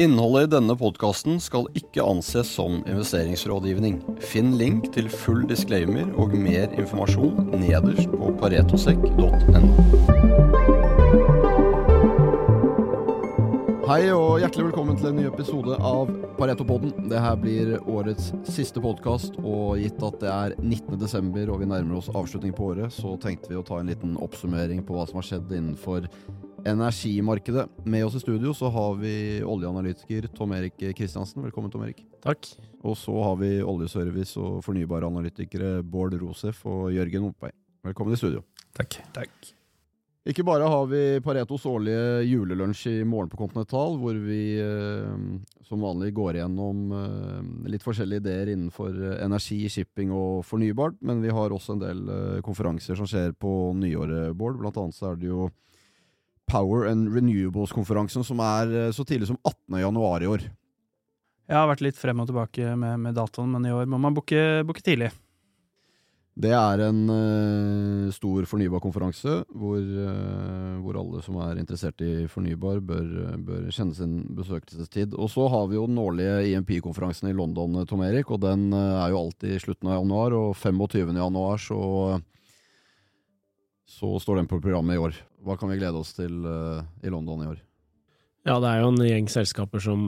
Innholdet i denne podkasten skal ikke anses som investeringsrådgivning. Finn link til full disclaimer og mer informasjon nederst på paretosekk.no. Hei og hjertelig velkommen til en ny episode av Paretopodden. Det her blir årets siste podkast, og gitt at det er 19.12. og vi nærmer oss avslutning på året, så tenkte vi å ta en liten oppsummering på hva som har skjedd innenfor energimarkedet. Med oss i studio så har vi oljeanalytiker Tom Erik Kristiansen. Velkommen, Tom Erik. Takk. Og så har vi oljeservice og fornybare analytikere Bård Rosef og Jørgen Oppvei. Velkommen i studio. Takk. Takk. Ikke bare har vi Paretos årlige julelunsj i morgen på Continental, hvor vi eh, som vanlig går gjennom eh, litt forskjellige ideer innenfor energi, shipping og fornybart, men vi har også en del eh, konferanser som skjer på nyåret, Bård. Blant annet så er det jo Power and Renewables-konferansen, som er eh, så tidlig som 18. januar i år. Jeg har vært litt frem og tilbake med, med datoen, men i år må man booke, tidlig. Det er en uh, stor fornybarkonferanse hvor, uh, hvor alle som er interessert i fornybar, bør, bør kjenne sin besøkelsestid. Og så har vi jo den årlige IMP-konferansen i London, Tom Erik, og den uh, er jo alltid i slutten av januar. Og 25. januar så, så står den på programmet i år. Hva kan vi glede oss til i London i år? Ja, det er jo en gjeng selskaper som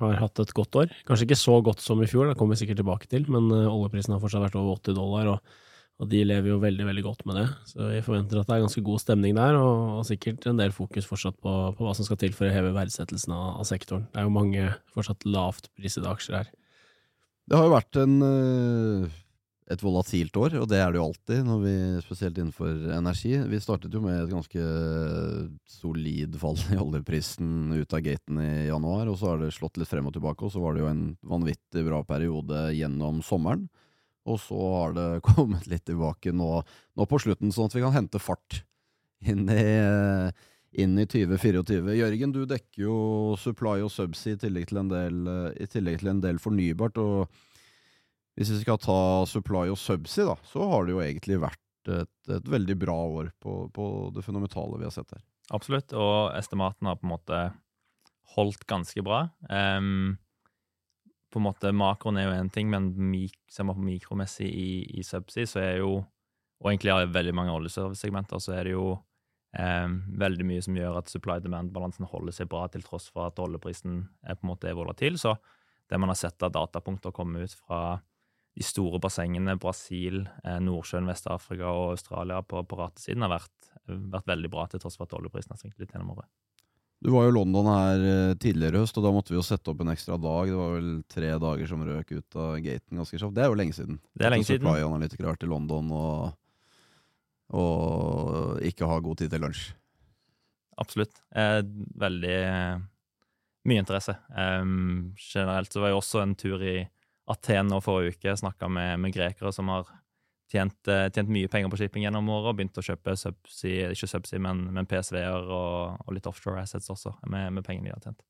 har hatt et godt år. Kanskje ikke så godt som i fjor, det kommer vi sikkert tilbake til, men oljeprisen har fortsatt vært over 80 dollar. og og de lever jo veldig veldig godt med det. Så vi forventer at det er ganske god stemning der, og, og sikkert en del fokus fortsatt på, på, hva som skal til for å heve verdsettelsen av, av, sektoren. Det er jo mange fortsatt lavt prisede aksjer her. Det har jo vært en, et volatilt år, og det er det jo alltid, når vi, spesielt innenfor energi. Vi startet jo med et ganske solid fall i oljeprisen ut av gaten i januar, og så har det slått litt frem og tilbake, og så var det jo en vanvittig bra periode gjennom sommeren. Og så har det kommet litt tilbake nå, nå, på slutten, sånn at vi kan hente fart inn i, inn i 2024. Jørgen, du dekker jo supply og subsea i tillegg til en del, tillegg til en del fornybart. og Hvis vi skal ta supply og subsea, da, så har det jo egentlig vært et, et veldig bra år på, på, det fundamentale vi har sett her. Absolutt, og estimatene har på en måte holdt ganske bra. Um, på en måte Makroen er jo én ting, men mik mikromessig i, i subsea, så er jo Og egentlig har veldig mange oljeservice-segmenter, så er det jo Um, veldig mye som gjør at supply-demand-balansen holder seg bra, til tross for at oljeprisen er på en måte er volatil. Så det man har sett av datapunkter komme ut fra de store bassengene, Brasil, eh, Nordsjøen, Vest-Afrika og Australia på, på ratesiden, har vært, vært, veldig bra, til tross for at oljeprisen har svingt litt gjennom året. Du var jo i London her tidligere tidligere høst, og da måtte vi jo sette opp en ekstra dag. Det var vel tre dager som røk ut av gaten ganske kjapt. Det er jo lenge siden. Det er lenge siden. Supply-analytikere har vært i London og, og ikke har god tid til lunsj. Absolutt. Eh, veldig mye interesse. Um, generelt så var jeg også en tur i Aten nå forrige uke. Snakka med, med grekere som har tjent, eh, tjent, mye penger på shipping gjennom året og begynt å kjøpe subsea, ikke subsea, men, men PSV-er og, og, litt offshore assets også, med, med pengene de har tjent.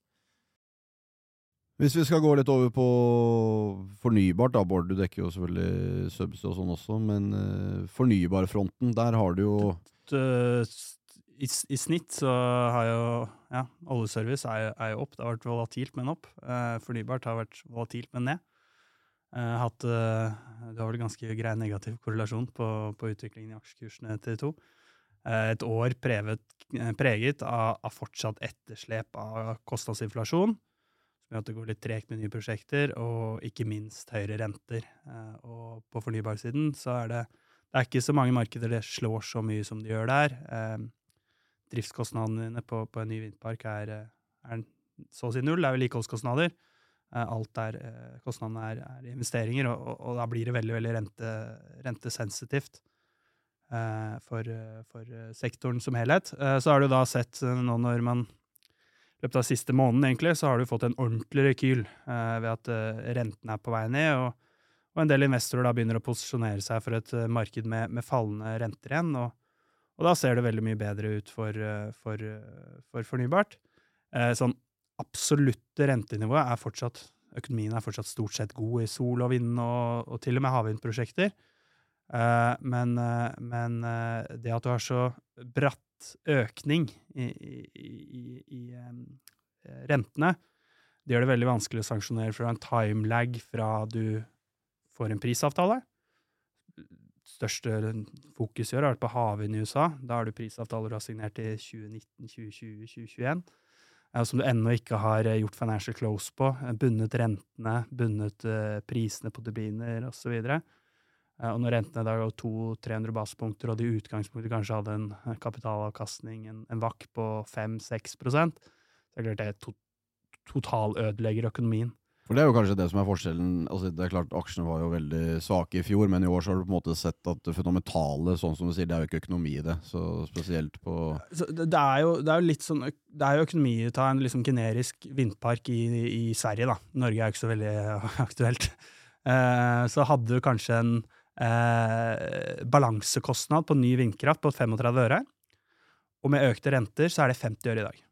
Hvis vi skal gå litt over på fornybart, da, Bård, du dekker jo selvfølgelig subsea og sånn også, men uh, fornybarfronten, der har du jo I, I, snitt så har jo ja, oljeservice er, er, jo opp. Det har vært volatilt, men opp. Uh, fornybart har vært volatilt, men ned. Uh, hatt, uh, det har vel ganske grei negativ korrelasjon på, på utviklingen i aksjekursene til to. Uh, et år preget, preget av, av, fortsatt etterslep av kostnadsinflasjon, som gjør at det går litt tregt med nye prosjekter, og ikke minst høyere renter. og på fornybarsiden så er det, det er ikke så mange markeder det slår så mye som det gjør der. driftskostnadene på, på en ny vindpark er, er så å si null. Det er vedlikeholdskostnader. Eh, alt der eh, kostnadene er, er investeringer, og, og, og, da blir det veldig veldig rente, rentesensitivt eh, for, for, sektoren som helhet. Eh, så har du da sett eh, nå når man i løpet av siste måneden egentlig, så har du fått en ordentlig rekyl eh, ved at renten er på vei ned, og, og, en del investorer da begynner å posisjonere seg for et marked med, med fallende renter igjen. Og, da ser det veldig mye bedre ut for, for, for fornybart. sånn absolutte rentenivået er fortsatt Økonomien er fortsatt stort sett god i sol og vind, og, og til og med havvindprosjekter. Uh, men, uh, men uh, det at du har så bratt økning i, i, i, i um, rentene, Det gjør det veldig vanskelig å sanksjonere fra en timelag fra du får en prisavtale. Største fokus gjør er på havvind i USA. Da har du prisavtaler du har signert i 2019, 2020, 2021. Som du ennå ikke har gjort financial close på. Bundet rentene, bundet prisene på turbiner osv. Og når rentene da går 200-300 basepunkter, og de i utgangspunktet kanskje hadde en kapitalavkastning, en, en VAK på 5-6 så er det klart det totalødelegger økonomien. For Det er jo kanskje det som er forskjellen. Altså, det er klart Aksjene var jo veldig svake i fjor, men i år så har du på en måte sett at det fundamentale, sånn som du sier, det er jo ikke økonomi i det. Så spesielt på så det, er jo, det, er jo, litt sånn Det er jo økonomi å ta en liksom generisk vindpark i, i, Sverige, da. Norge er jo ikke så veldig aktuelt. Eh, så hadde du kanskje en eh, balansekostnad på ny vindkraft på 35 øre. Og med økte renter så er det 50 øre i dag.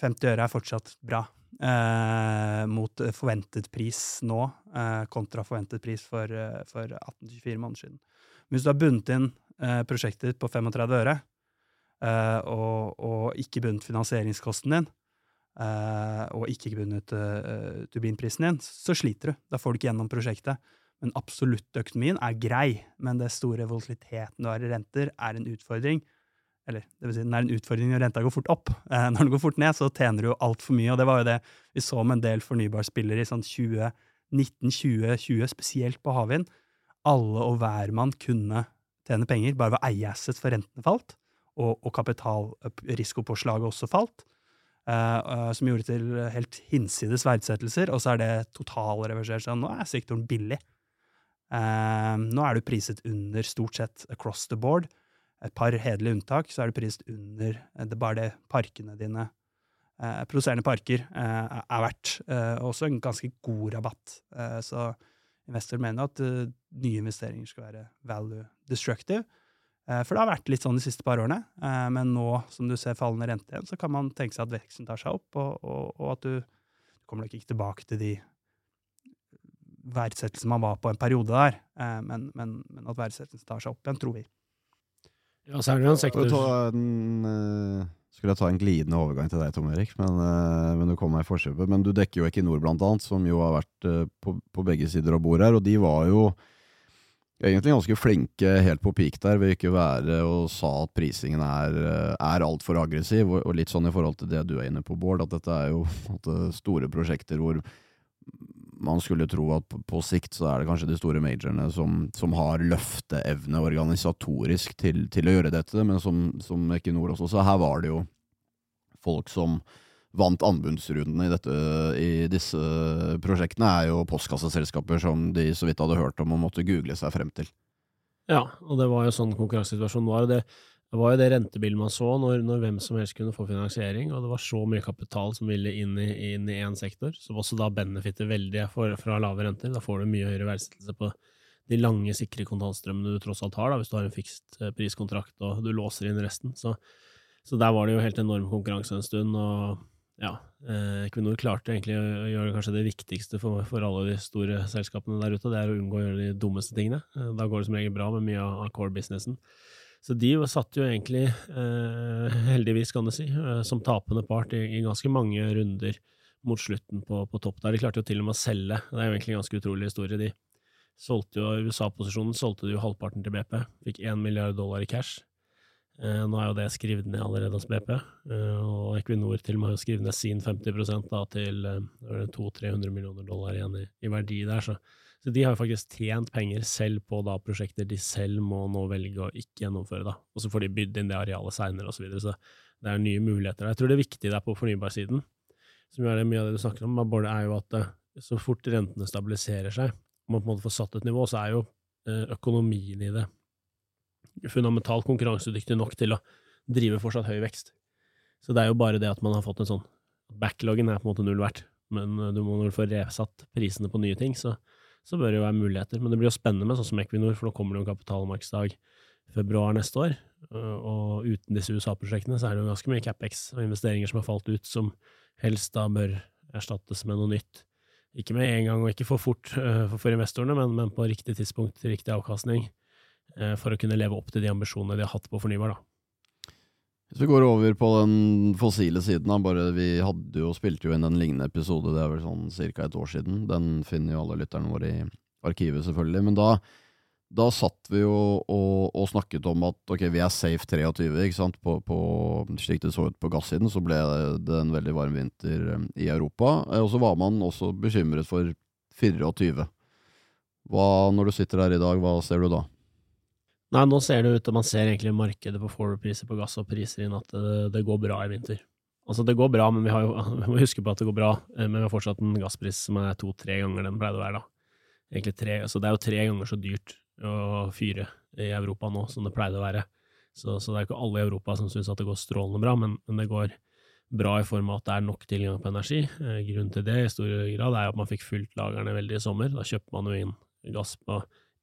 50 øre er fortsatt bra. Eh, mot forventet pris nå, eh, kontra forventet pris for, eh, for 18-24 måneder siden. Men hvis du har bundet inn eh, prosjektet ditt på 35 øre, eh, og, og, ikke bundet finansieringskosten din, og ikke bundet turbinprisen din, så sliter du. Da får du ikke gjennom prosjektet. Men absoluttøkonomien er grei, men det store volatiliteten du har i renter, er en utfordring. Eller det vil si, den er en utfordring når renta går fort opp. Eh, når den går fort ned, så tjener du jo altfor mye, og det var jo det vi så med en del fornybarspillere i sånn 2019-2020, spesielt på havvind. Alle og hver mann kunne tjene penger bare ved å eie assets for rentene falt, og, og kapitalrisikopåslaget også falt. Uh, uh, som gjorde til helt hinsides verdsettelser, og så er det totalreversert. Sånn, nå er sektoren billig. Eh, nå er du priset under stort sett across the board et par hederlige unntak, så er det prist under eh, det bare det parkene dine, eh, produserende parker, eh, er verdt. Eh, også en ganske god rabatt. Eh, så investor mener at uh, nye investeringer skal være value destructive. Eh, for det har vært litt sånn de siste par årene. Eh, men nå som du ser fallende rente igjen, så kan man tenke seg at veksten tar seg opp, og, og, og at du, du kommer nok ikke tilbake til de verdsettelsene man var på en periode der, men, men, men at verdsettelsen tar seg opp igjen, tror vi. Ja, så er det jo en sektor. En, uh, Skulle jeg ta en glidende overgang til deg, Tom Erik, men, uh, men du kom meg i forkjøpet. Men du dekker jo Equinor, blant annet, som jo har vært uh, på, på, begge sider av bordet her, og de var jo egentlig ganske flinke helt på peak der ved ikke være og sa at prisingen er, er altfor aggressiv, og, og, litt sånn i forhold til det du er inne på, Bård, at dette er jo store prosjekter hvor man skulle tro at på, på, sikt så er det kanskje de store majorene som, som har løfteevne organisatorisk til, til, å gjøre dette, men som, som Equinor også. Så her var det jo folk som vant anbudsrundene i, dette, i disse prosjektene, er jo postkasseselskaper som de så vidt hadde hørt om og måtte google seg frem til. Ja, og det var jo sånn konkurransesituasjonen var. og det det var jo det rentebildet man så når, når, hvem som helst kunne få finansiering, og det var så mye kapital som ville inn i, én sektor, som også da benefitter veldig for, fra lave renter. Da får du mye høyere verdsettelse på de lange, sikre kontantstrømmene du tross alt har, da, hvis du har en fikst eh, priskontrakt og du låser inn resten. Så, så der var det jo helt enorm konkurranse en stund, og ja, eh, klarte egentlig å gjøre kanskje det viktigste for, for, alle de store selskapene der ute, det er å unngå å gjøre de dummeste tingene. Eh, da går det som regel bra med mye av core-businessen. Så de satt jo egentlig, eh, heldigvis kan du si, eh, som tapende part i, i, ganske mange runder mot slutten på, på, topp der. De klarte jo til og med å selge, det er jo egentlig en ganske utrolig historie. De solgte jo, USA-posisjonen solgte de jo halvparten til BP, fikk én milliard dollar i cash. Eh, nå er jo det skrevet ned allerede hos BP, eh, og Equinor til og med har skrevet ned sin 50% da, til eh, 200-300 millioner dollar igjen i, i verdi der. så så de har faktisk tjent penger selv på da prosjekter de selv må nå velge å ikke gjennomføre, da. Og så får de bydd inn det arealet seinere, osv. Så, videre. så det er nye muligheter. Jeg tror det viktige der på fornybarsiden, som er mye av det du snakker om, er jo at eh, så fort rentene stabiliserer seg, og man på en måte får satt et nivå, så er jo eh, økonomien i det fundamentalt konkurransedyktig nok til å drive fortsatt høy vekst. Så det er jo bare det at man har fått en sånn Backloggen er på en måte null verdt, men eh, du må vel få resatt prisene på nye ting, så så bør det jo være muligheter. Men det blir jo spennende med sånn som Equinor, for nå kommer det jo en kapitalmarkedsdag februar neste år. Øh, og uten disse USA-prosjektene så er det jo ganske mye CapEx og investeringer som har falt ut, som helst da bør erstattes med noe nytt. Ikke med en gang og ikke for fort øh, for investorene, men, men på riktig tidspunkt riktig avkastning, øh, for å kunne leve opp til de ambisjonene de har hatt på fornybar. da. Hvis vi går over på den fossile siden, da, bare vi hadde jo, spilte jo inn en lignende episode, det er vel sånn ca. et år siden. Den finner jo alle lytterne våre i arkivet, selvfølgelig. Men da, da satt vi jo og, og, snakket om at ok, vi er safe 23, ikke sant. På, på, slik det så ut på gassiden, så ble det en veldig varm vinter eh, i Europa. Eh, og så var man også bekymret for 24. Hva, når du sitter her i dag, hva ser du da? Nei, nå ser det ut til man ser egentlig markedet på forward-priser på gass og priser inn at det, det, går bra i vinter. Altså, det går bra, men vi, jo, vi må huske på at det går bra. Eh, men vi har fortsatt en gasspris som er to-tre ganger den pleide å være da. Egentlig tre, så det er jo tre ganger så dyrt å fyre i Europa nå som det pleide å være. Så, så det er ikke alle i Europa som syns at det går strålende bra, men, men, det går bra i form av at det er nok tilgang på energi. Eh, grunnen til det i stor grad er at man fikk fylt lagrene veldig i sommer. Da kjøpte man jo inn gass på,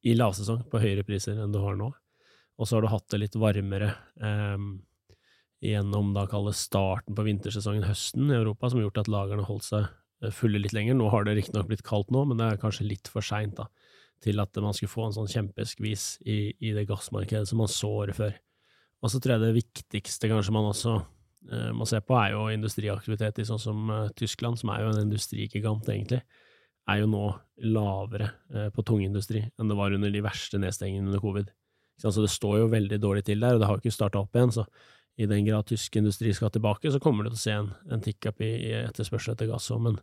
i lavsesong på høyere priser enn du har nå. Og så har du hatt det litt varmere um, gjennom da kalles starten på vintersesongen høsten i Europa, som har gjort at lagrene holdt seg eh, fulle litt lenger. Nå har det riktignok blitt kaldt nå, men det er kanskje litt for seint til at man skulle få en sånn kjempeskvis i, i, det gassmarkedet som man så året før. Og så tror jeg det viktigste kanskje man også uh, må se på, er jo industriaktivitet i sånn som uh, Tyskland, som er jo en industrigigant, egentlig, er jo nå lavere eh, på tungindustri enn det var under de verste nedstengingene under covid. Så det står jo veldig dårlig til der, og det har jo ikke starta opp igjen. Så i den grad tysk industri skal tilbake, så kommer du til å se en, en tick-up i, i etterspørsel etter gass òg. Men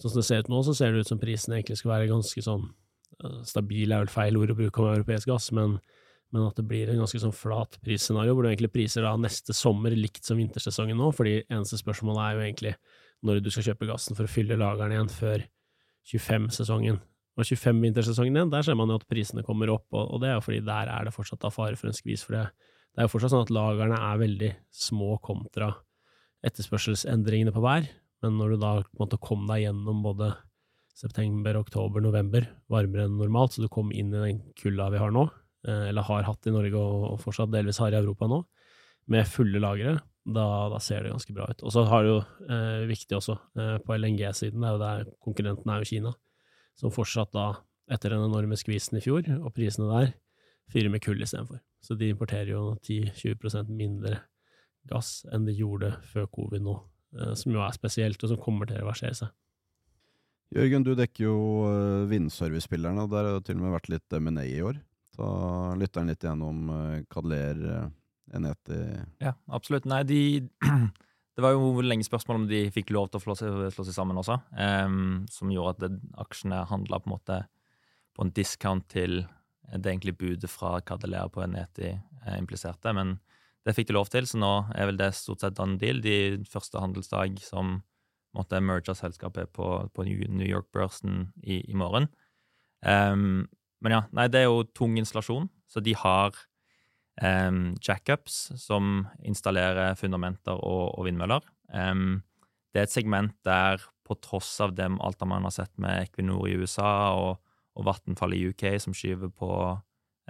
sånn som det ser ut nå, så ser det ut som prisen egentlig skal være ganske sånn Stabil er vel feil ord å bruke om europeisk gass, men, men at det blir en ganske sånn flat prisscenario, hvor du egentlig priser da neste sommer likt som vintersesongen nå, fordi eneste spørsmålet er jo egentlig når du skal kjøpe gassen for å fylle lagrene igjen før 25-sesongen og 25-vintersesongen igjen, der ser man jo at prisene kommer opp, og, det er jo fordi der er det fortsatt av fare for en skvis. For det, er jo fortsatt sånn at lagrene er veldig små kontra etterspørselsendringene på hver, men når du da på en kom deg gjennom både september, oktober, november, varmere enn normalt, så du kom inn i den kulda vi har nå, eh, eller har hatt i Norge og, fortsatt delvis har i Europa nå, med fulle lagre, da, da, ser det ganske bra ut. Og så har du jo eh, viktig også, eh, på LNG-siden, er der konkurrenten er jo Kina som fortsatt da, etter den enorme skvisen i fjor, og prisene der, fyrer med kull istedenfor. Så de importerer jo 10-20% mindre gass enn de gjorde før covid nå, eh, som jo er spesielt, og som kommer til å reversere seg. Jørgen, du dekker jo uh, vindservice-spillerne, og der har det til og med vært litt M&A i år. Ta lytteren litt gjennom uh, Kadler, uh, Eneti Ja, absolutt. Nei, de Det var jo lenge spørsmål om de fikk lov til å slå seg, slå seg sammen også, um, som gjorde at det, aksjene handla på en måte på en discount til det egentlige budet fra Cadelea på Eneti eh, impliserte. Men det fikk de lov til, så nå er vel det stort sett done deal. De første handelsdag som måtte merge selskapet på, på New York-børsen i, i, morgen. Um, men ja, nei, det er jo tung installasjon, så de har um, jackups som installerer fundamenter og, og vindmøller. Um, det er et segment der, på tross av dem, alt man har sett med Equinor i USA og, og Vattenfall i UK, som skyver på,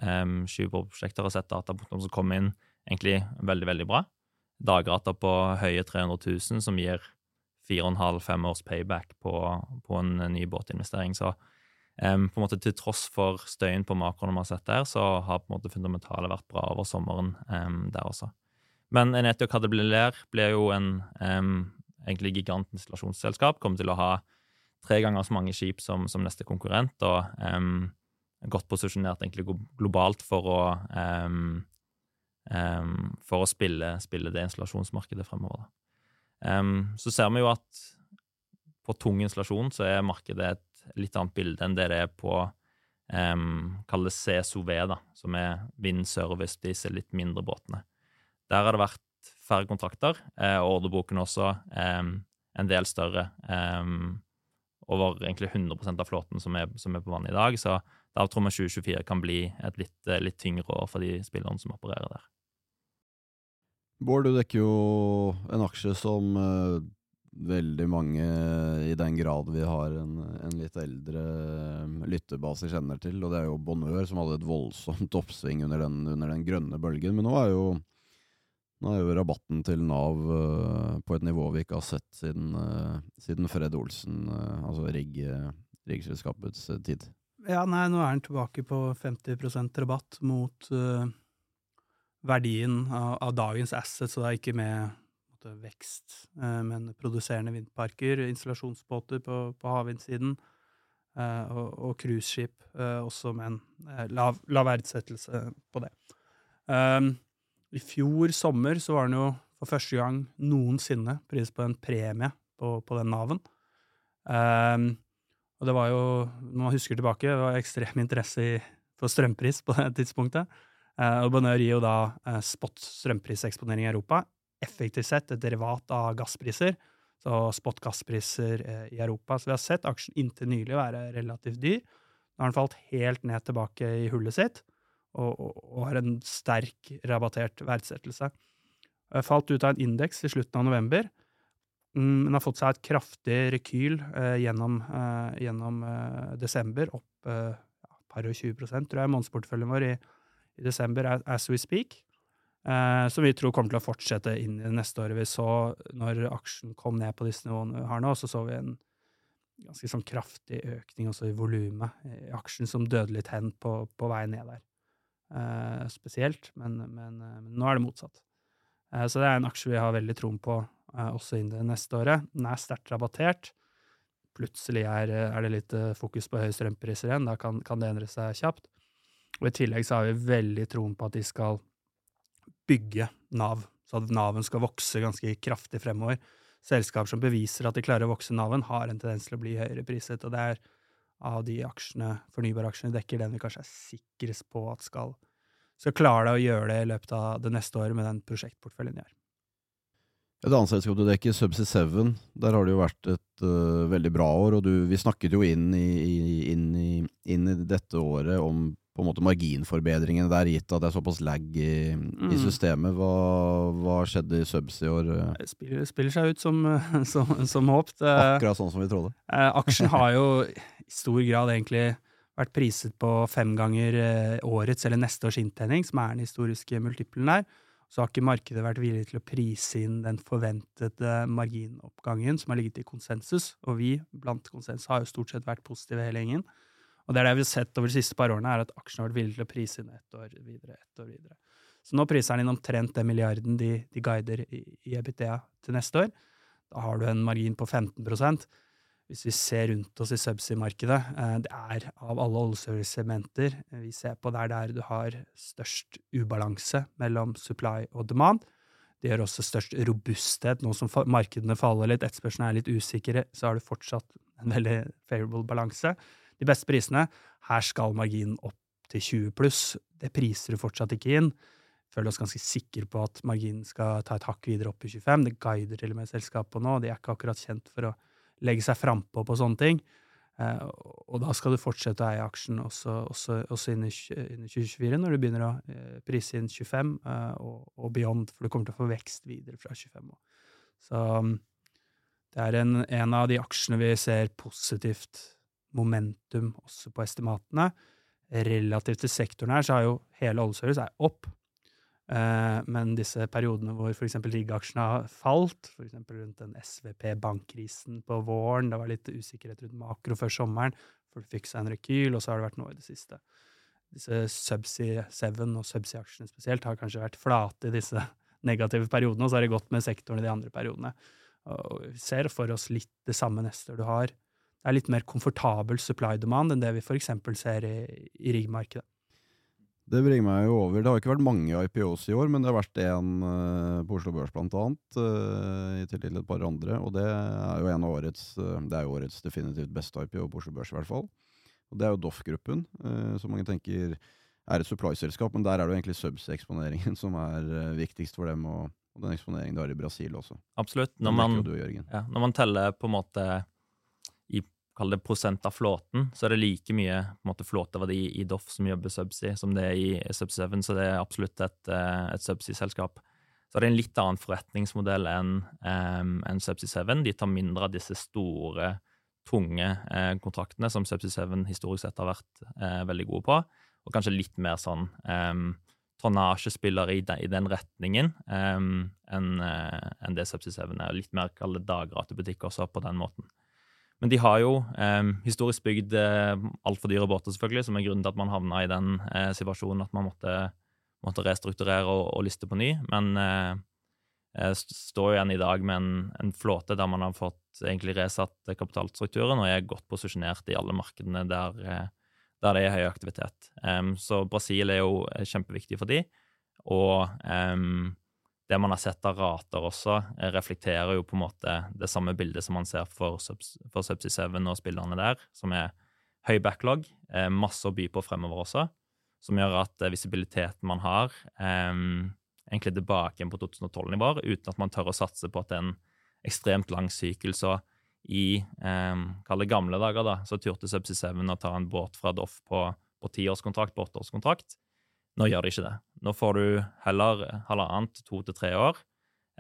um, skyver på prosjekter og setter datapunkter som kommer inn egentlig veldig, veldig bra. Dagrater på høye 300 000, som gir 4,5-5 års payback på, på en ny båtinvestering. Så Um, på en måte Til tross for støyen på makroen vi har sett der, så har på en måte fundamentale vært bra over sommeren um, der også. Men Enetio Cadebler blir jo en um, egentlig gigantinstallasjonsselskap. Kommer til å ha tre ganger så mange skip som, som neste konkurrent, og godt posisjonert egentlig globalt for å for å spille, spille det installasjonsmarkedet fremover. så ser vi jo at på tung installasjon så er markedet et litt annet bilde enn det det er på um, Kall det CSOV, da, som er vindservice, disse litt mindre båtene. Der har det vært færre kontrakter, eh, og ordreboken også um, en del større. Um, over egentlig 100% av flåten som er, som er på vann i dag. Så da tror vi 2024 kan bli et litt, eh, litt tyngre år for de spillerne som opererer der. Bård, du dekker jo en aksje som uh, veldig mange, i den grad vi har en, en litt eldre lytterbase lyttebase, kjenner til. Og det er jo Bonheur, som hadde et voldsomt oppsving under den, under den grønne bølgen. Men nå er jo, nå er jo rabatten til Nav uh, på et nivå vi ikke har sett siden, uh, siden Fred Olsen, uh, altså rigg, riggselskapets tid. Ja, nei, nå er den tilbake på 50% rabatt mot verdien av, av dagens så det er ikke med måte, vekst, eh, men produserende vindparker, installasjonsbåter på, på havvindsiden, eh, og, og cruiseskip eh, også med en lav, lav verdsettelse på det. Um, I fjor sommer så var den jo for første gang noensinne pris på en premie på, på den Naven. Um, og det var jo, når man husker tilbake, det var ekstrem interesse for strømpris på det tidspunktet. Og Bonheur gir jo da spot strømpriseksponering i Europa. Effektivt sett et derivat av gasspriser. Så spot gasspriser uh, i Europa. Så vi har sett aksjen inntil nylig være relativt dyr. Nå har den falt helt ned tilbake i hullet sitt, og, og, og har en sterk rabattert verdsettelse. Falt ut av en indeks i slutten av november, mm, men har fått seg et kraftig rekyl eh, gjennom, eh, gjennom eh, desember, opp eh, par og 20% tror jeg, månedsporteføljen vår i, i desember as we speak. Eh, som vi tror kommer til å fortsette inn i det neste året. Vi så når aksjen kom ned på disse nivåene vi har nå, så så vi en ganske sånn kraftig økning også i volumet i aksjen, som døde litt hen på, på vei ned der. Eh, spesielt, men, men, eh, men, nå er det motsatt. Eh, så det er en aksje vi har veldig troen på eh, også inn det neste året. Den er sterkt rabattert. Plutselig er, er, det litt eh, fokus på høye strømpriser igjen, da kan, kan, det endre seg kjapt. Og i tillegg så har vi veldig troen på at de skal bygge Nav, så at Naven skal vokse ganske kraftig fremover. Selskaper som beviser at de klarer å vokse Naven, har en tendens til å bli høyere priset, og det er av de aksjene, fornybaraksjene dekker den vi kanskje er sikrest på at skal, skal klare det å gjøre det i løpet av det neste året med den prosjektportføljen de har. Et annet selskap du dekker, Subsea 7, der har det jo vært et uh, veldig bra år. og du, Vi snakket jo inn i, inn, i, inn i, dette året om på en måte marginforbedringene der, gitt at det er såpass lag i, mm. i systemet. Hva, hva skjedde i subs i år? Det spiller, spiller, seg ut som, som, som håpt. Akkurat sånn som vi trodde. Eh, aksjen har jo i stor grad egentlig vært priset på fem ganger eh, årets eller neste års inntjening, som er den historiske multiplen der så har ikke markedet vært villig til å prise inn den forventede marginoppgangen som har ligget i konsensus, og vi blant konsensus har jo stort sett vært positive hele gjengen. Og det er det vi har sett over de siste par årene, er at aksjene har vært villige til å prise inn ett år videre. ett år videre. Så nå priser den inn omtrent den milliarden de, de guider i, i EBTA til neste år. Da har du en margin på 15 hvis vi ser rundt oss i subsea-markedet, eh, det er av alle oljeservice-segmenter vi ser på, det er der du har størst ubalanse mellom supply og demand. Det gjør også størst robusthet. Nå som markedene faller litt, etterspørselen er litt usikre, så har du fortsatt en veldig favorable balanse. De beste prisene, her skal marginen opp til 20 pluss. Det priser du fortsatt ikke inn. Føler oss ganske sikre på at marginen skal ta et hakk videre opp i 25. Det guider til og med selskapet nå. De er ikke akkurat kjent for å legge seg frampå på sånne ting. Eh, og da skal du fortsette å eie aksjen også, også, også inn, i, 2024, når du begynner å eh, prise inn 25 eh, og, og, beyond, for du kommer til å få vekst videre fra 25 år. Så um, det er en, en av de aksjene vi ser positivt momentum også på estimatene. Relativt til sektoren her så har jo hele oljeservice er opp, Eh, men disse periodene hvor f.eks. riggaksjene har falt, f.eks. rundt den SVP-bankkrisen på våren, det var litt usikkerhet rundt makro før sommeren, for det fikk seg en rekyl, og så har det vært noe i det siste. Disse Subsea 7 og Subsea-aksjene spesielt har kanskje vært flate i disse negative periodene, og så har det gått med sektoren i de andre periodene. Og vi ser for oss litt det samme neste år. Du har det er litt mer komfortabel supply demand enn det vi f.eks. ser i, i riggmarkedet. Det bringer meg jo over. Det har ikke vært mange IPOs i år, men det har vært en uh, på Oslo Børs annet, uh, i tillegg til et par andre. Og det er jo en av årets, uh, det er jo årets definitivt beste IPO på Oslo Børs, i hvert fall. Og det er jo Doff-gruppen, som mange tenker er et supply-selskap, men der er det jo egentlig subs-eksponeringen som er viktigst for dem, og, og den eksponeringen de har i Brasil også. Absolutt. Når man, du, ja, når man teller på en måte kall det prosent av flåten, så er det like mye måte, flåteverdi i Doff som jobber subsea, som det er i Subsea 7, så det er absolutt et, eh, et subsea-selskap. Så det er en litt annen forretningsmodell enn um, en Subsea 7. De tar mindre av disse store, tunge eh, kontraktene som Subsea 7 historisk sett har vært eh, veldig gode på, og kanskje litt mer sånn um, tonnasjespillere i, i, den retningen um, enn en det Subsea 7 er. Litt mer kall det dagratebutikk også på den måten. Men de har jo eh, historisk bygd eh, altfor dyre båter, selvfølgelig, som er grunnen til at man havna i den eh, situasjonen at man måtte, måtte restrukturere og, og liste på ny. Men eh, jeg står igjen i dag med en, en, flåte der man har fått egentlig resatt kapitalstrukturen og er godt posisjonert i alle markedene der, eh, der det er høy aktivitet. Um, så Brasil er jo kjempeviktig for de, og det man har sett av rater også, reflekterer jo på en måte det samme bildet som man ser for, for Subsea 7 og spillerne der, som er høy backlog, eh, masse å by på fremover også, som gjør at eh, visibiliteten man har, eh, egentlig tilbake på 2012-nivåer, uten at man tør å satse på at det er en ekstremt lang sykkel. Så i eh, kall det gamle dager, da, så turte Subsea 7 å ta en båt fra Doff på, på tiårskontrakt, på åtteårskontrakt. Nå gjør de ikke det. Nå får du heller halvannet, to til tre år,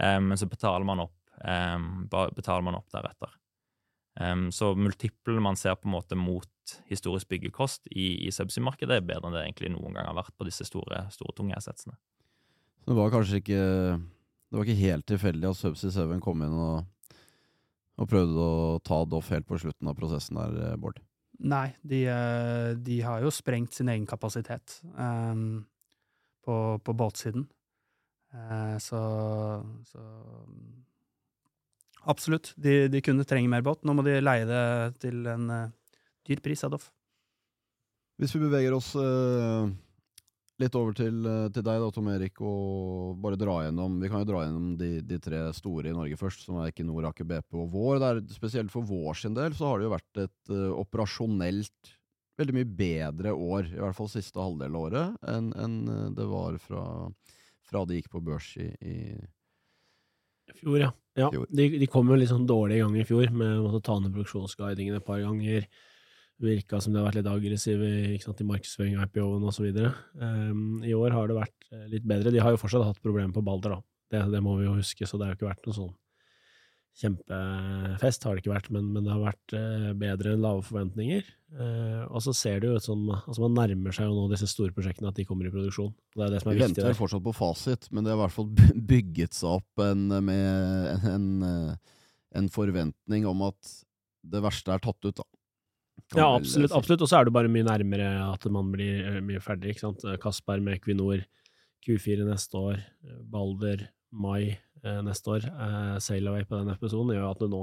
eh, men så betaler man opp, eh, betaler man opp deretter. Um, så multiplen man ser på en måte mot historisk byggekost i, i subsea-markedet, er bedre enn det egentlig noen gang har vært på disse store, store tunge assetsene. Det var kanskje ikke Det var ikke helt tilfeldig at Subsea 7 kom inn og, og prøvde å ta Doff helt på slutten av prosessen der, eh, Bård? Nei, de, eh, de har jo sprengt sin egen kapasitet um, på, på båtsiden. Eh, så, så Absolutt. De, de, kunne trenge mer båt. Nå må de leie det til en uh, dyr pris, Adolf. Hvis vi beveger oss uh, litt over til, uh, til, deg, da, Tom Erik, og bare dra gjennom Vi kan jo dra gjennom de, de tre store i Norge først, som er Equinor, Aker BP og Vår. Der, spesielt for vår sin del så har det jo vært et operasjonelt veldig mye bedre år, i hvert fall siste halvdel av året, enn en det var fra, fra de gikk på børs i, i Fjor, ja. ja de, de, kom jo litt sånn dårlig i gang i fjor, med å måtte ta ned produksjonsguidingen et par ganger. Virka som de har vært litt aggressive sant, i markedsføring av IPO-en osv. Um, I år har det vært eh, litt bedre. De har jo fortsatt hatt problemer på Balder, da. Det, det, må vi jo huske, så det har jo ikke vært noe sånn kjempefest, har det ikke vært, men, men det har vært eh, bedre enn lave forventninger. Eh, og så ser det jo ut som altså Man nærmer seg jo nå disse store prosjektene, at de kommer i produksjon. Det er det som er Vi viktig. Vi venter fortsatt på fasit, men det har i hvert fall bygget seg opp en, med en, en, forventning om at det verste er tatt ut, da. Ja, absolutt. absolutt. Og så er det bare mye nærmere at man blir eh, mye ferdig. ikke sant? Kasper med Equinor, Q4 neste år, Balder, mai neste år, eh, Sailaway på den episoden, gjør at du nå,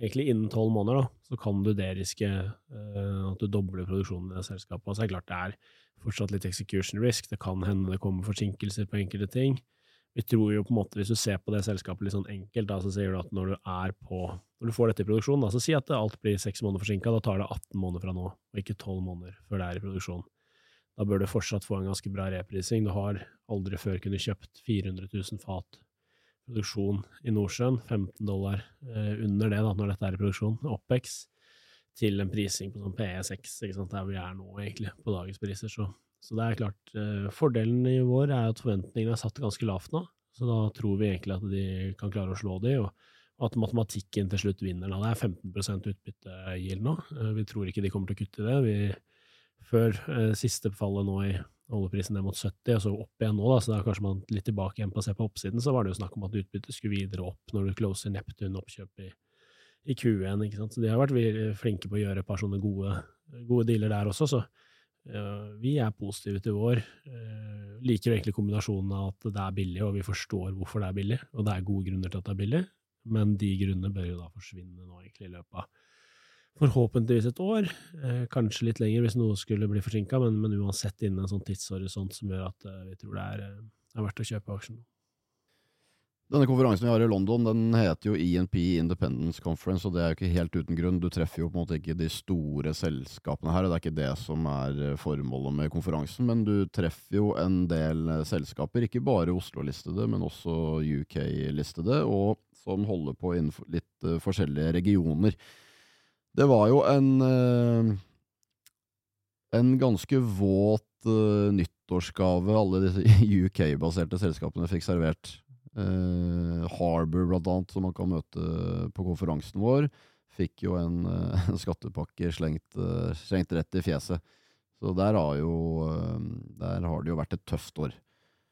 egentlig innen tolv måneder, da, så kan du deriske eh, at du dobler produksjonen i det selskapet. Og så er det klart det er fortsatt litt execution risk, det kan hende det kommer forsinkelser på enkelte ting. Vi tror jo på en måte, Hvis du ser på det selskapet litt sånn enkelt, da, så sier du at når du er på, når du får dette i produksjon, da, så si at alt blir seks måneder forsinka, da tar det 18 måneder fra nå, og ikke 12 måneder før det er i produksjon. Da bør du fortsatt få en ganske bra reprising. Du har aldri før kunnet kjøpt 400 000 fat produksjon i Nordsjøen, 15 dollar eh, under det da, når dette er i produksjon, OPEX, til en prising på sånn PE6, ikke sant, der vi er nå, egentlig, på dagens priser. Så, så det er klart, eh, fordelen i vår er at forventningene er satt ganske lavt nå, så da tror vi egentlig at de kan klare å slå de, og, at matematikken til slutt vinner. Da. Det er 15% utbyttegild nå, eh, vi tror ikke de kommer til å kutte det. vi før eh, siste fallet nå i oljeprisen ned mot 70, og så opp igjen nå, da, så da er kanskje man litt tilbake igjen på å se på oppsiden, så var det jo snakk om at utbyttet skulle videre opp når du closer Neptun-oppkjøp i, i Q1, ikke sant. Så de har vært flinke på å gjøre et par sånne gode, gode dealer der også, så uh, vi er positive til vår. Uh, liker egentlig kombinasjonen av at det er billig, og vi forstår hvorfor det er billig, og det er gode grunner til at det er billig, men de grunnene bør jo da forsvinne nå egentlig i løpet av forhåpentligvis et år, eh, kanskje litt lenger hvis noe skulle bli forsinka, men, men, uansett innen en sånn tidshorisont som gjør at eh, vi tror det er, eh, er verdt å kjøpe aksjen. Denne konferansen vi har i London, den heter jo ENP Independence Conference, og det er jo ikke helt uten grunn. Du treffer jo på en måte ikke de store selskapene her, og det er ikke det som er eh, formålet med konferansen, men du treffer jo en del eh, selskaper, ikke bare Oslo-listede, men også UK-listede, og som holder på innenfor litt forskjellige regioner. Det var jo en eh, En ganske våt uh, nyttårsgave alle disse UK-baserte selskapene fikk servert. Uh, Harbour, blant annet, som man kan møte på konferansen vår, fikk jo en, en skattepakke slengt, slengt, rett i fjeset. Så der har, jo, der har det jo vært et tøft år.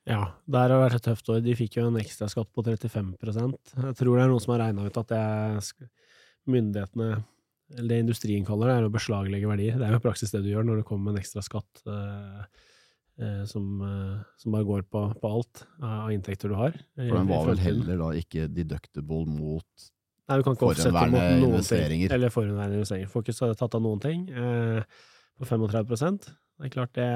Ja, der har det vært et tøft år. De fikk jo en ekstraskatt på 35 Jeg tror det er noen som har regna ut at det myndighetene eller det industrien kaller det, er å beslaglegge verdier. Det er jo i praksis det du gjør når det kommer med en ekstra skatt. Eh, eh, som, eh, som bare går på, på alt av inntekter du har. For den var vel heller da ikke deductible mot Nei, du kan ikke offsette mot noen ting. Eller forhenværende investeringer. Får ikke tatt av noen ting eh, på 35% Det er klart det,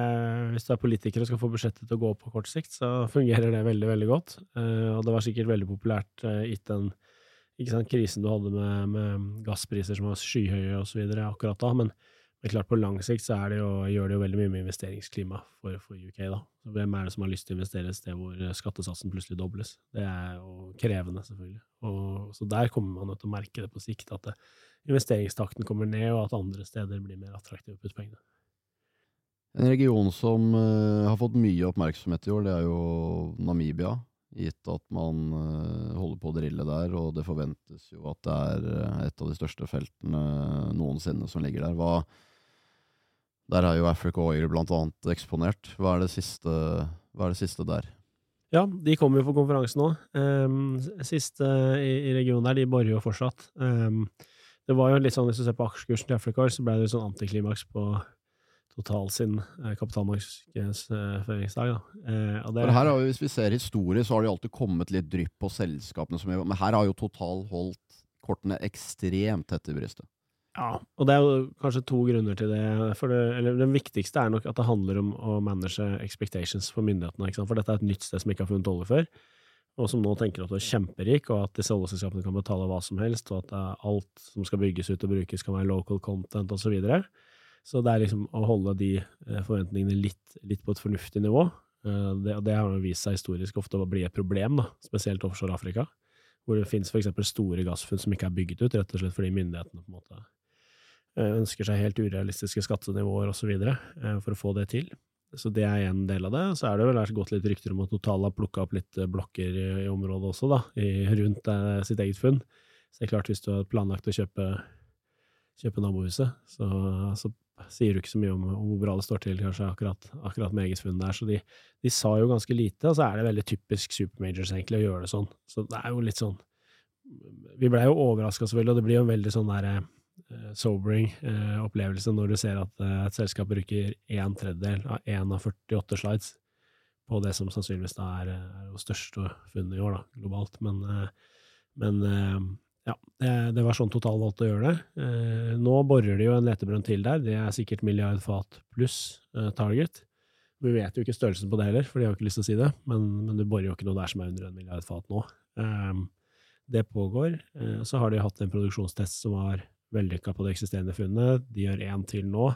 Hvis du er politiker og skal få budsjettet til å gå på kort sikt, så fungerer det veldig veldig godt. Eh, og det var sikkert veldig populært eh, gitt den ikke sant, krisen du hadde med, med gasspriser som var skyhøye osv. akkurat da. Men, men klart på lang sikt så det jo, gjør det jo veldig mye med investeringsklima for, for UK. da. Så Hvem er det som har lyst til å investere et sted hvor skattesatsen plutselig dobles? Det er jo krevende, selvfølgelig. Og, så der kommer man til å merke det på sikt, at det, investeringstakten kommer ned, og at andre steder blir mer attraktive å putte pengene. En region som eh, har fått mye oppmerksomhet i år, det er jo Namibia. Gitt at man eh, holder på å drille der, og det forventes jo at det er eh, et av de største feltene noensinne som ligger der. Hva, der er jo Africa Oil blant annet eksponert. Hva er det siste, er det siste der? Ja, de kommer jo på konferansen nå. Um, siste i, i regionen der, de borer jo fortsatt. Um, det var jo litt sånn, Hvis du ser på aksjekursen til Africa, så ble det jo sånn antiklimaks på Total sin eh, kapitalmarkedsføringsdag. Eh, og det, her jo, Hvis vi ser historie, så har det alltid kommet litt drypp på selskapene. Som, men her har jo Total holdt kortene ekstremt tett i brystet. Ja, og det er jo kanskje to grunner til det. Det eller Den viktigste er nok at det handler om å manage expectations for myndighetene. For dette er et nytt sted som ikke har funnet olje før, og som nå tenker at du er kjemperik, og at disse oljeselskapene kan betale hva som helst, og at er alt som skal bygges ut og brukes, kan være local content osv. Så, videre. Så det er liksom å holde de eh, forventningene litt, litt på et fornuftig nivå. Eh, Det, det har vist seg historisk ofte å bli et problem, da, spesielt offshore Afrika. Hvor det finnes f.eks. store gassfunn som ikke er bygget ut, rett og slett fordi myndighetene på en måte eh, ønsker seg helt urealistiske skattenivåer osv. for å få det til. Så det er en del av det. Så er det vel gått litt rykter om at Total har plukka opp litt blokker i, området også, da, rundt sitt eget funn. Så det er klart, hvis du har planlagt å kjøpe, kjøpe nabohuset, så, så sier jo ikke så mye om, om hvor bra det står til kanskje akkurat, akkurat med eget funn der. Så de, de sa jo ganske lite, og så er det veldig typisk supermajors egentlig å gjøre det sånn. Så det er jo litt sånn Vi blei jo overraska selvfølgelig, og det blir jo en veldig sånn derre eh, sobering eh, opplevelse når du ser at eh, et selskap bruker en tredjedel av én av 48 slides på det som sannsynligvis da er, er det største funnet i år, da, globalt. Men, eh, men eh, ja, det, det var sånn Total valgte å gjøre det. Eh, nå borer de jo en letebrønn til der. Det er sikkert milliard fat pluss eh, target. Vi vet jo ikke størrelsen på det heller, for de har ikke lyst til å si det. Men, men du borer jo ikke noe der som er under en milliard fat nå. Eh, det pågår. Eh, så har de hatt en produksjonstest som var vellykka på det eksisterende funnet. De gjør én til nå.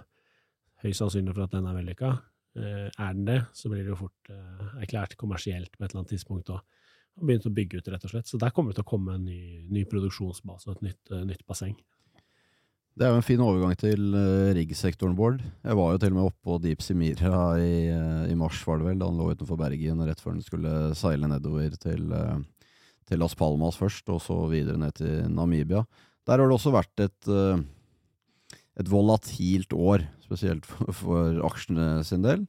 Høyst sannsynlig for at den er vellykka. Eh, er den det, så blir det jo fort eh, erklært kommersielt på et eller annet tidspunkt. Og, og begynt å bygge ut, rett og slett. Så der kommer det til å komme en ny, ny produksjonsbase og et nytt, uh, nytt basseng. Det er jo en fin overgang til uh, riggsektoren, Bård. Jeg var jo til og med oppe på Deep Simira i, uh, i mars, var det vel, da han lå utenfor Bergen, rett før han skulle seile nedover til, uh, til Las Palmas først, og så videre ned til Namibia. Der har det også vært et, et volatilt år, spesielt for, for aksjene sin del.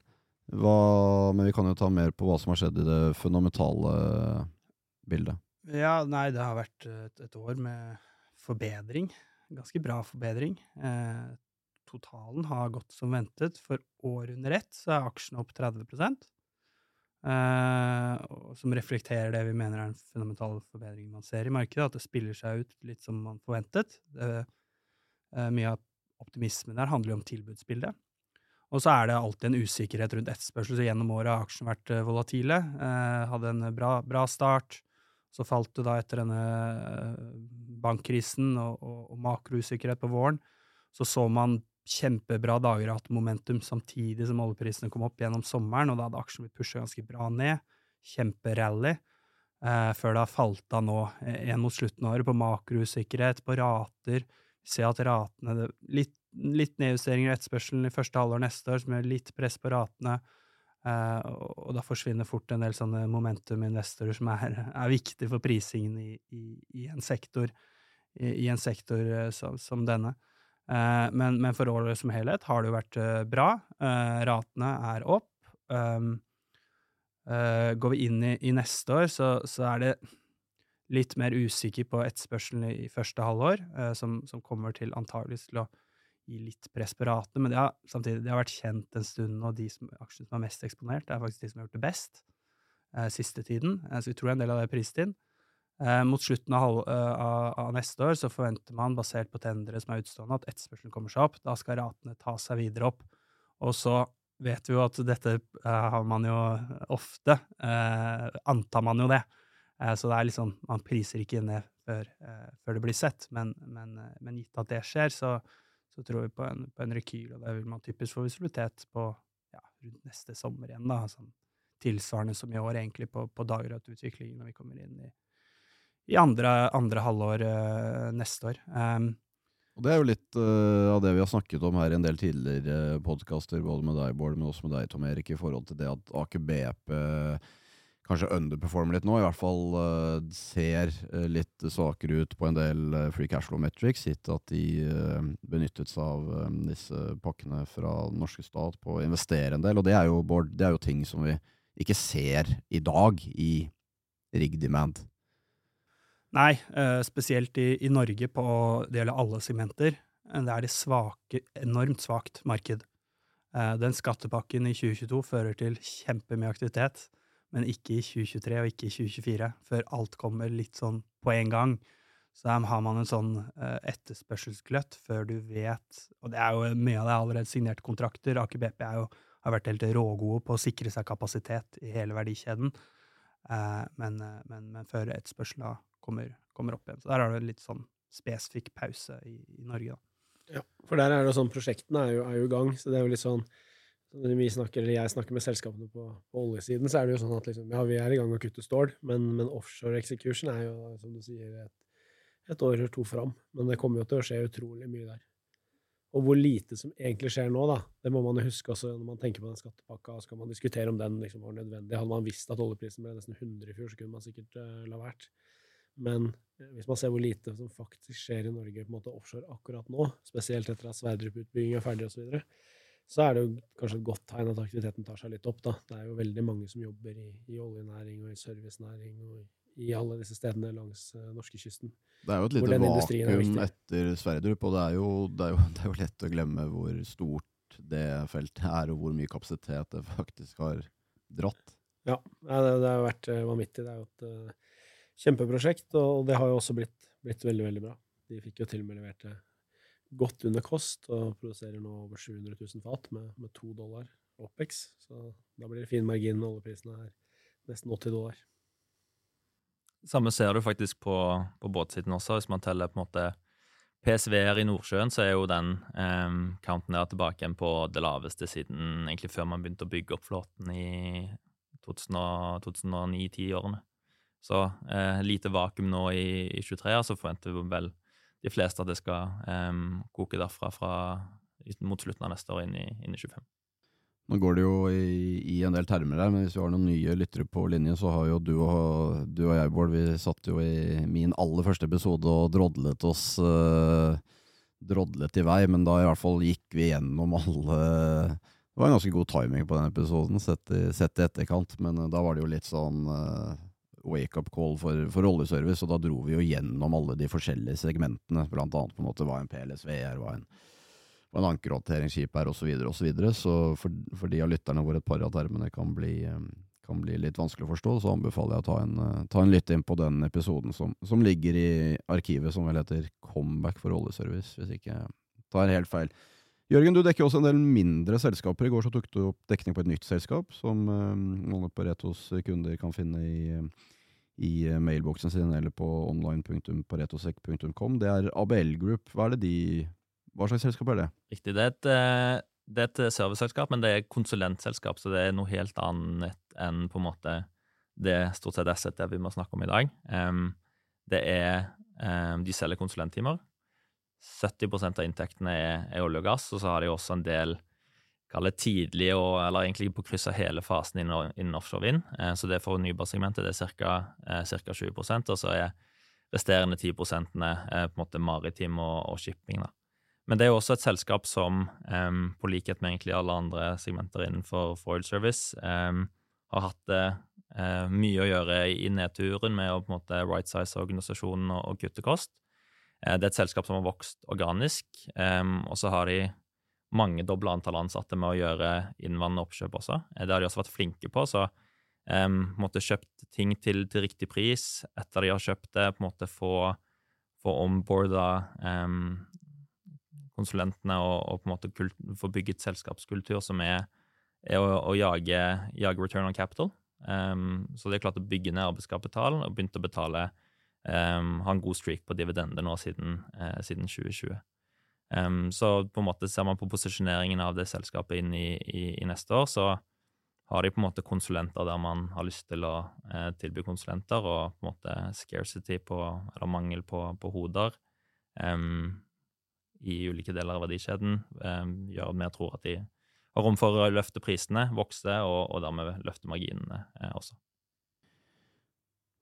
Hva, men vi kan jo ta mer på hva som har skjedd i det fundamentale bildet. Ja, nei, det har vært et, et år med forbedring. Ganske bra forbedring. Eh, totalen har gått som ventet. For år under ett så er aksjene opp 30 eh, Som reflekterer det vi mener er en fundamental forbedring man ser i markedet. At det spiller seg ut litt som man forventet. Det, eh, mye av optimismen der handler jo om tilbudsbildet. Og så er det alltid en usikkerhet rundt etterspørsel. Så gjennom året har aksjene vært eh, volatile. Eh, hadde en bra, bra start. Så falt det da etter denne eh, bankkrisen og, og, og makrousikkerhet på våren. Så så man kjempebra dager og hatt momentum samtidig som oljeprisene kom opp gjennom sommeren, og da hadde aksjen blitt pusha ganske bra ned. Kjemperally. Eh, før det har falt av nå, eh, en mot slutten av året, på makrousikkerhet, på rater. Vi at ratene litt, litt nedjusteringer i etterspørselen i første halvår neste år, som gjør litt press på ratene. Eh, og, da forsvinner fort en del sånne momentum-investorer som er, er viktige for prisingen i, i, i en sektor, i, en sektor uh, som, som denne. Uh, men, men for året som helhet har det jo vært bra. Ratene er opp. Um, går vi inn i, neste år, så, så er det litt mer usikker på etterspørselen i, første halvår, som, som kommer til antageligvis til å gi litt press på ratene. Men det har, samtidig, det har vært kjent en stund, og de som, aksjene som er mest eksponert, det er faktisk de som har gjort det best eh, siste tiden. Eh, så vi tror en del av det er prist inn. Eh, mot slutten av, eh, av, av, neste år så forventer man, basert på tendere som er utstående, at etterspørselen kommer seg opp. Da skal ratene ta seg videre opp. Og så vet vi jo at dette uh, har man jo ofte. Uh, antar man jo det. Så det er liksom Man priser ikke det før, før det blir sett. Men, men, men, gitt at det skjer, så, så tror vi på en, på en, rekyl, og det vil man typisk få visibilitet på ja, rundt neste sommer igjen. da, sånn, Tilsvarende som i år, egentlig, på, på dagratutviklingen når vi kommer inn i, i andre, andre halvår neste år. Um, og Det er jo litt uh, av det vi har snakket om her i en del tidligere podkaster, både med deg, Bård, men også med deg, Tom Erik, i forhold til det at Aker BP kanskje underperformer litt nå. I hvert fall uh, ser uh, litt svakere ut på en del free cash flow metrics, gitt at de benyttet seg av disse pakkene fra den norske stat på å investere en del. Og det er jo, Bård, det er jo ting som vi ikke ser i dag i rig demand. Nei, uh, spesielt i, i, Norge på det gjelder alle segmenter. Det er det enormt svakt marked. Uh, den skattepakken i 2022 fører til kjempemye aktivitet, men ikke i 2023 og ikke i 2024, før alt kommer litt sånn på en gang. Så der har man en sånn uh, etterspørselsgløtt før du vet Og det er jo mye av det er allerede signerte kontrakter. Aker BP jo, har vært helt rågode på å sikre seg kapasitet i hele verdikjeden. Men, men, men, før etterspørselen kommer, kommer, opp igjen. Så der har du en litt sånn spesifikk pause i, i Norge, da. Ja, for der er det sånn, prosjektene er jo i gang, så det er jo litt sånn når vi snakker, eller jeg snakker med selskapene på, på oljesiden, så er det jo sånn at liksom, ja, vi er i gang med å kutte stål, men, men, offshore execution er jo, som du sier, et, et år eller to fram. Men det kommer jo til å skje utrolig mye der. Og hvor lite som egentlig skjer nå, da, det må man jo huske også når man tenker på den skattepakka. så kan man diskutere om den liksom var nødvendig? Hadde man visst at oljeprisen ble nesten 100 i fjor, så kunne man sikkert uh, la vært. Men eh, hvis man ser hvor lite som faktisk skjer i Norge på en måte offshore akkurat nå, spesielt etter at Sverdrup-utbygging er ferdig osv., så, er det jo kanskje et godt tegn at aktiviteten tar seg litt opp. da. Det er jo veldig mange som jobber i, i oljenæring og i servicenæring og i alle disse stedene langs uh, norskekysten. Det er jo et lite vakuum etter Sverdrup, og det er, jo, det, er jo, det er, jo, lett å glemme hvor stort det feltet er, og hvor mye kapasitet det faktisk har dratt. Ja, det, det har vært uh, vanvittig. Det er jo et uh, kjempeprosjekt, og det har jo også blitt, blitt, veldig, veldig bra. De fikk jo til og med levert det godt under kost, og produserer nå over 700 000 fat med, med 2 dollar OPEX. Så da blir det fin margin når oljeprisene er nesten 80 dollar. Samme ser du faktisk på, på båtsiden også. Hvis man teller på en måte PSV-er i Nordsjøen, så er jo den eh, counten der tilbake igjen på det laveste siden egentlig før man begynte å bygge opp flåten i 2009-10-årene. Så eh, lite vakuum nå i, i 23, så forventer vi vel de fleste at det skal um, koke derfra fra, mot slutten av neste år inn i, inn i 25. Nå går det jo i, i, en del termer her, men hvis vi har noen nye lyttere på linje, så har jo du og, du og jeg, Bård, vi satt jo i min aller første episode og drodlet oss eh, drodlet i vei, men da i hvert fall gikk vi gjennom alle Det var en ganske god timing på den episoden, sett i, sett i etterkant, men uh, da var det jo litt sånn uh, wake-up call for, for oljeservice, og da dro vi jo gjennom alle de forskjellige segmentene, blant annet på en måte hva en PLSV er, hva en, hva en ankerhåndteringsskip er, osv. osv. så, videre. så for, for, de av lytterne hvor et par av termene kan bli, kan bli litt vanskelig å forstå, så anbefaler jeg å ta en, eh, ta en lytt inn på den episoden som, som, ligger i arkivet, som vel heter Comeback for oljeservice, hvis ikke jeg tar helt feil. Jørgen, du dekker også en del mindre selskaper. I går så tok du opp dekning på et nytt selskap, som uh, noen på Retos kunder kan finne i, i mailboksen sin eller på online.paretosek.com. Det er ABL Group. Hva, er de, hva slags selskap er det? Riktig. Det er et, eh, det er et serviceselskap, men det er konsulentselskap, så det er noe helt annet enn på en måte det stort sett asset det vi må snakke om i dag. Um, det er um, De selger konsulenttimer 70% av inntektene er, er, olje og gass, og så har de også en del kall tidlig, og, eller egentlig på kryss av hele fasen innen, innen offshore vind. Eh, så det fornybarsegmentet det er ca. Eh, 20% og så er resterende 10 eh, på en måte maritim og, og shipping. da. Men det er jo også et selskap som, um, på likhet med egentlig alle andre segmenter innenfor oil service, um, har hatt det uh, mye å gjøre i nedturen med å på en måte right size organisasjonen og, og kutte kost. Eh, det er et selskap som har vokst organisk, um, og så har de mange doble antall ansatte med å gjøre innvandrende oppkjøp også. Det har de også vært flinke på. så um, måtte kjøpt ting til, til, riktig pris etter de har kjøpt det, på en måte få, få omboarda um, konsulentene og, og, på en måte kult, få bygget selskapskultur som er, er å, å jage, jage, return on capital. Um, så de har klart å bygge ned arbeidskapital og begynt å betale um, har en god streak på dividender nå siden, uh, siden 2020. Um, så på en måte ser man på posisjoneringen av det selskapet inn i, i, i, neste år, så har de på en måte konsulenter der man har lyst til å uh, tilby konsulenter, og på en måte scarcity på, eller mangel på, på hoder i ulike deler av verdikjeden gjør at vi tror at de har rom for å løfte prisene, vokse, og, og dermed løfte marginene eh, også.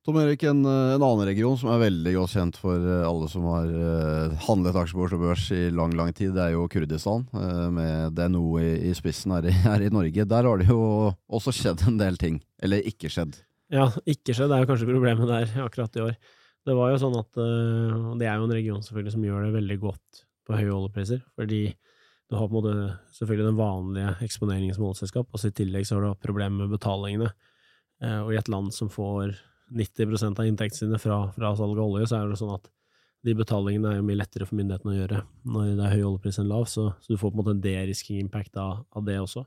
Tom Erik, en, eh, en, annen region som er veldig godt kjent for eh, alle som har uh, handlet aksjer på Oslo Børs i lang lang tid, det er jo Kurdistan, uh, med DNO i, i spissen her i, her i, Norge. Der har det jo også skjedd en del ting. Eller ikke skjedd. Ja, ikke skjedd er jo kanskje problemet der akkurat i år. Det var jo sånn at uh, Det er jo en region selvfølgelig som gjør det veldig godt på høye oljepriser, fordi du har på en måte selvfølgelig den vanlige eksponeringen som oljeselskap, og så i tillegg så har du problemer med betalingene. Og i et land som får 90 av inntektene sine fra, fra salg av olje, så er det sånn at de betalingene er jo mye lettere for myndighetene å gjøre når det er høy oljepris enn lav, så, så, du får på en måte en derisking impact av, av, det også.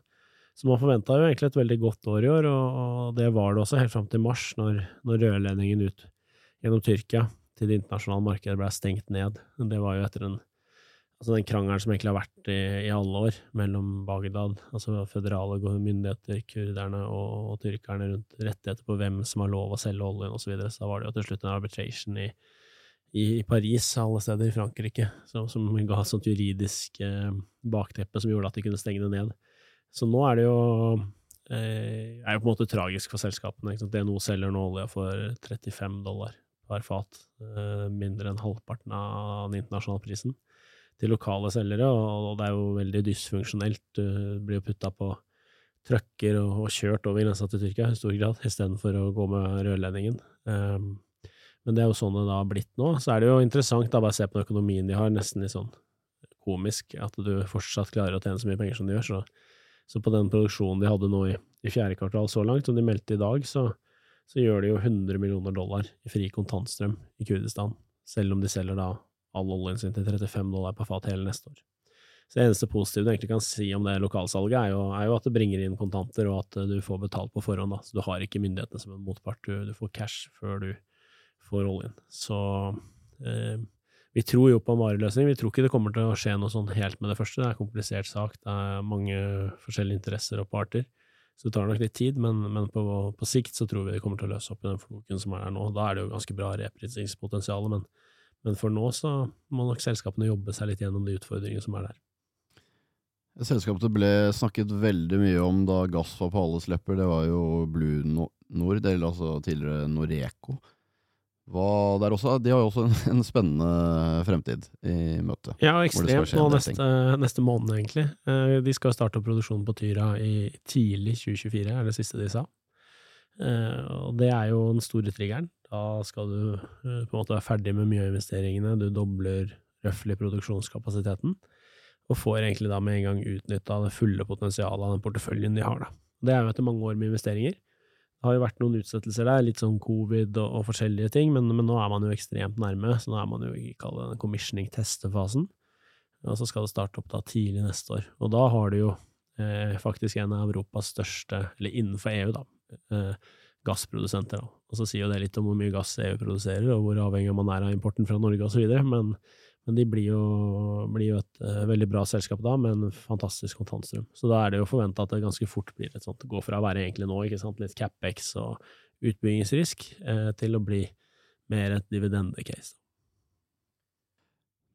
Så man forventa jo egentlig et veldig godt år i år, og, og det var det også helt fram til mars, når, når rørledningen ut gjennom Tyrkia til det internasjonale markedet ble stengt ned. Det var jo etter en altså den krangelen som egentlig har vært i, i alle år mellom Bagdad, altså føderale myndigheter, kurderne og, og tyrkerne rundt rettigheter på hvem som har lov å selge oljen osv. Så, videre. så da var det jo til slutt en arbitration i, i, i Paris, alle steder i Frankrike, som, som ga et sånt juridisk eh, bakteppe som gjorde at de kunne stenge det ned. Så nå er det jo eh, er jo på en måte tragisk for selskapene. Ikke sant? DNO selger nå olje for 35 dollar per fat, eh, mindre enn halvparten av den internasjonale prisen til lokale selgere, og det er jo veldig dysfunksjonelt. Du blir jo putta på trucker og, og, kjørt over grensa til Tyrkia i stor grad, istedenfor å gå med rørledningen. Um, men det er jo sånn det da har blitt nå. Så er det jo interessant da bare se på den økonomien de har, nesten litt sånn komisk, at du fortsatt klarer å tjene så mye penger som de gjør. Så, så på den produksjonen de hadde nå i, i, fjerde kvartal så langt, som de meldte i dag, så, så gjør de jo 100 millioner dollar i fri kontantstrøm i Kurdistan, selv om de selger da all oljen sin til 35 dollar per fat hele neste år. Så Det eneste positive du egentlig kan si om det lokalsalget, er jo, er jo at det bringer inn kontanter, og at du får betalt på forhånd. Da. Så du har ikke myndighetene som en motpart, du, du får cash før du får oljen. Så eh, vi tror jo på en vareløsning. Vi tror ikke det kommer til å skje noe sånn helt med det første. Det er en komplisert sak, det er mange forskjellige interesser og parter. Så det tar nok litt tid, men, men på, på, sikt så tror vi det kommer til å løse opp i den floken som er der nå. Da er det jo ganske bra reprisingspotensial, men men for nå så må nok selskapene jobbe seg litt gjennom de utfordringene som er der. Selskapet ble snakket veldig mye om da gass var på alles lepper. Det var jo Blue Nord, eller altså tidligere Noreco. Også, de har jo også en, en, spennende fremtid i møte. Ja, ekstremt nå neste, neste, måned, egentlig. Eh, de skal starte produksjonen på Tyra i tidlig 2024, er det siste de sa. Eh, og det er jo den store triggeren. Da skal du eh, på en måte være ferdig med mye av investeringene, du dobler røftlig produksjonskapasiteten, og får egentlig da med en gang utnytta det fulle potensialet av den porteføljen de har. da. Det er jo etter mange år med investeringer. Det har jo vært noen utsettelser der, litt sånn covid og, og forskjellige ting, men, men, nå er man jo ekstremt nærme, så nå er man jo i den commissioning-testefasen. Og så skal det starte opp da tidlig neste år. Og da har du jo eh, faktisk en av Europas største, eller innenfor EU, da, eh, gassprodusenter. Da. Og så sier jo det litt om hvor mye gass EU produserer, og hvor avhengig man er av importen fra Norge osv., men, men de blir jo, blir jo et uh, veldig bra selskap da, med en fantastisk kontantstrøm. Så da er det jo forventa at det ganske fort blir et sånt, gå fra å være egentlig nå ikke sant, litt capex og utbyggingsrisk, eh, til å bli mer et dividendecase.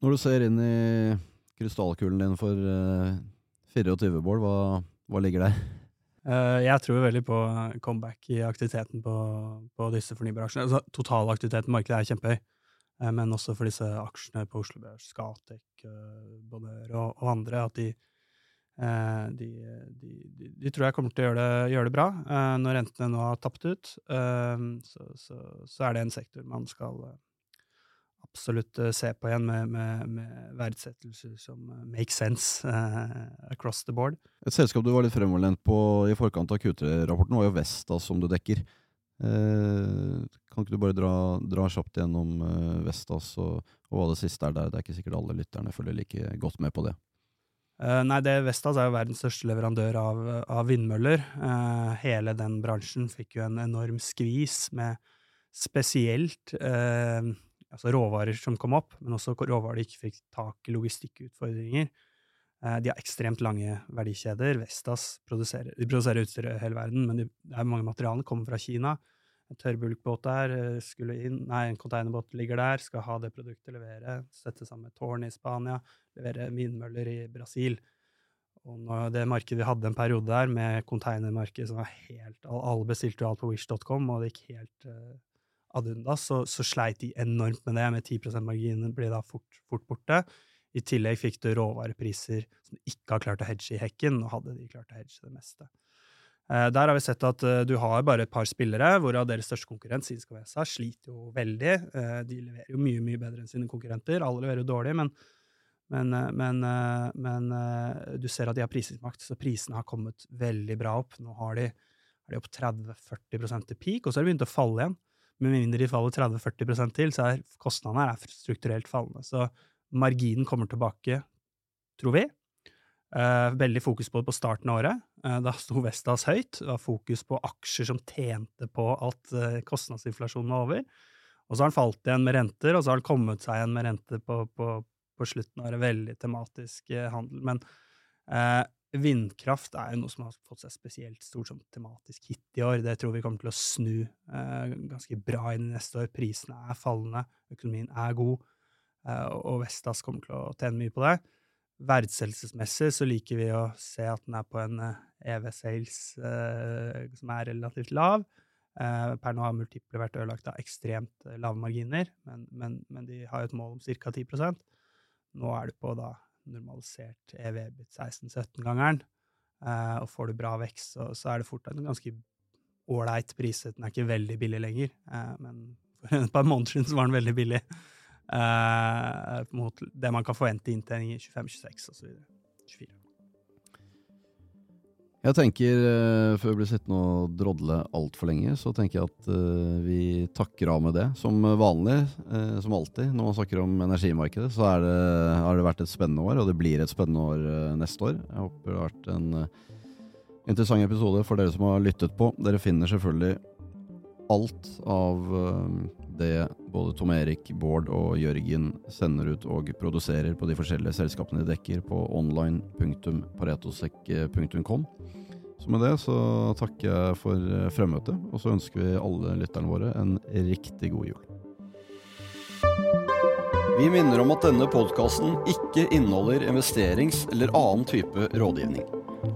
Når du ser inn i krystallkulen din for eh, 24 bål, hva, hva ligger der? Eh, jeg tror veldig på comeback i aktiviteten på, på disse fornybaraksjene. Altså, Totalaktiviteten i markedet er kjempehøy, eh, men også for disse aksjene på Oslo Børs, Scatec, eh, Bonheur og, og, andre, at de, de, de, de, tror jeg kommer til å gjøre det, gjøre det bra. Når rentene nå har tapt ut, så, så, så, er det en sektor man skal absolutt eh, se på igjen med, med, med verdsettelser som eh, make sense uh, across the board. Et selskap du var litt fremoverlent på i forkant av Q3-rapporten, var jo Vestas som du dekker. Uh, kan ikke du bare dra, dra kjapt gjennom uh, Vestas og, og hva det siste er der? Det er ikke sikkert alle lytterne følger like godt med på det. Uh, nei, det Vestas er jo verdens største leverandør av, av vindmøller. Hele den bransjen fikk jo en enorm skvis med spesielt altså råvarer som kom opp, men også råvarer de ikke fikk tak i logistikkutfordringer. Eh, de har ekstremt lange verdikjeder. Vestas produserer, de produserer utstyr i hele verden, men det er mange materialene kommer fra Kina. En tørrbulkbåt der eh, skulle inn, nei, en containerbåt ligger der, skal ha det produktet, levere, sette sammen med tårn i Spania, levere vindmøller i Brasil. Og det markedet vi hadde en periode der, med containermarked som var helt Alle bestilte jo alt på wish.com, og det gikk helt ad undas, så, så, sleit de enormt med det. Med 10 %-marginen blir da fort, fort, borte. I tillegg fikk du råvarepriser som ikke har klart å hedge i hekken. Nå hadde de klart å hedge det meste. Eh, der har vi sett at eh, du har bare et par spillere, hvorav deres største konkurrent, Sinska Vesa, sliter jo veldig. Eh, de leverer jo mye mye bedre enn sine konkurrenter. Alle leverer jo dårlig, men, men, men, men du ser at de har prisingsmakt, så prisene har kommet veldig bra opp. Nå har de, er de opp 30-40 til peak, og så har de begynt å falle igjen. Med mindre de faller 30-40% til, så er kostnadene her strukturelt fallende. Så marginen kommer tilbake, tror vi. Uh, veldig fokus på det på starten av året. Uh, da sto Vestas høyt. Det var fokus på aksjer som tjente på at uh, kostnadsinflasjonen var over. Og så har den falt igjen med renter, og så har den kommet seg igjen med renter på, på, på slutten av året. Veldig tematisk handel. Men vindkraft er jo noe som har fått seg spesielt stort som tematisk hit i år. Det tror vi kommer til å snu ganske bra inn i neste år. Prisene er fallende, økonomien er god, og Vestas kommer til å tjene mye på det verdsettelsesmessig så liker vi å se at den er på en EV-sales eh, uh, eh, som er relativt lav. Uh, per nå har multiple vært ødelagt av ekstremt lave marginer, men, men, men, de har jo et mål om ca. 10% Nå er det på da normalisert EV-bit 16-17-gangeren, eh, og får du bra vekst, så, så er det fort en ganske ålreit priset. Den er ikke veldig billig lenger, men for et par måneder siden så var den veldig billig. Eh, mot det man kan forvente inntjening i 25, 26 osv. 24. Jeg tenker, uh, Før vi blir sittende og drodle altfor lenge, så tenker jeg at uh, vi takker av med det. Som vanlig, uh, som alltid, når man snakker om energimarkedet, så det, har det vært et spennende år, og det blir et spennende år neste år. Jeg håper det har vært en interessant episode for dere som har lyttet på. Dere finner selvfølgelig alt av det både Tom Erik, Bård og Jørgen sender ut og produserer på de forskjellige selskapene de dekker på online.paretosek.com. Så med det så takker jeg for fremmøtet, og så ønsker vi alle lytterne våre en riktig god jul. Vi minner om at denne podkasten ikke inneholder investerings- eller annen type rådgivning.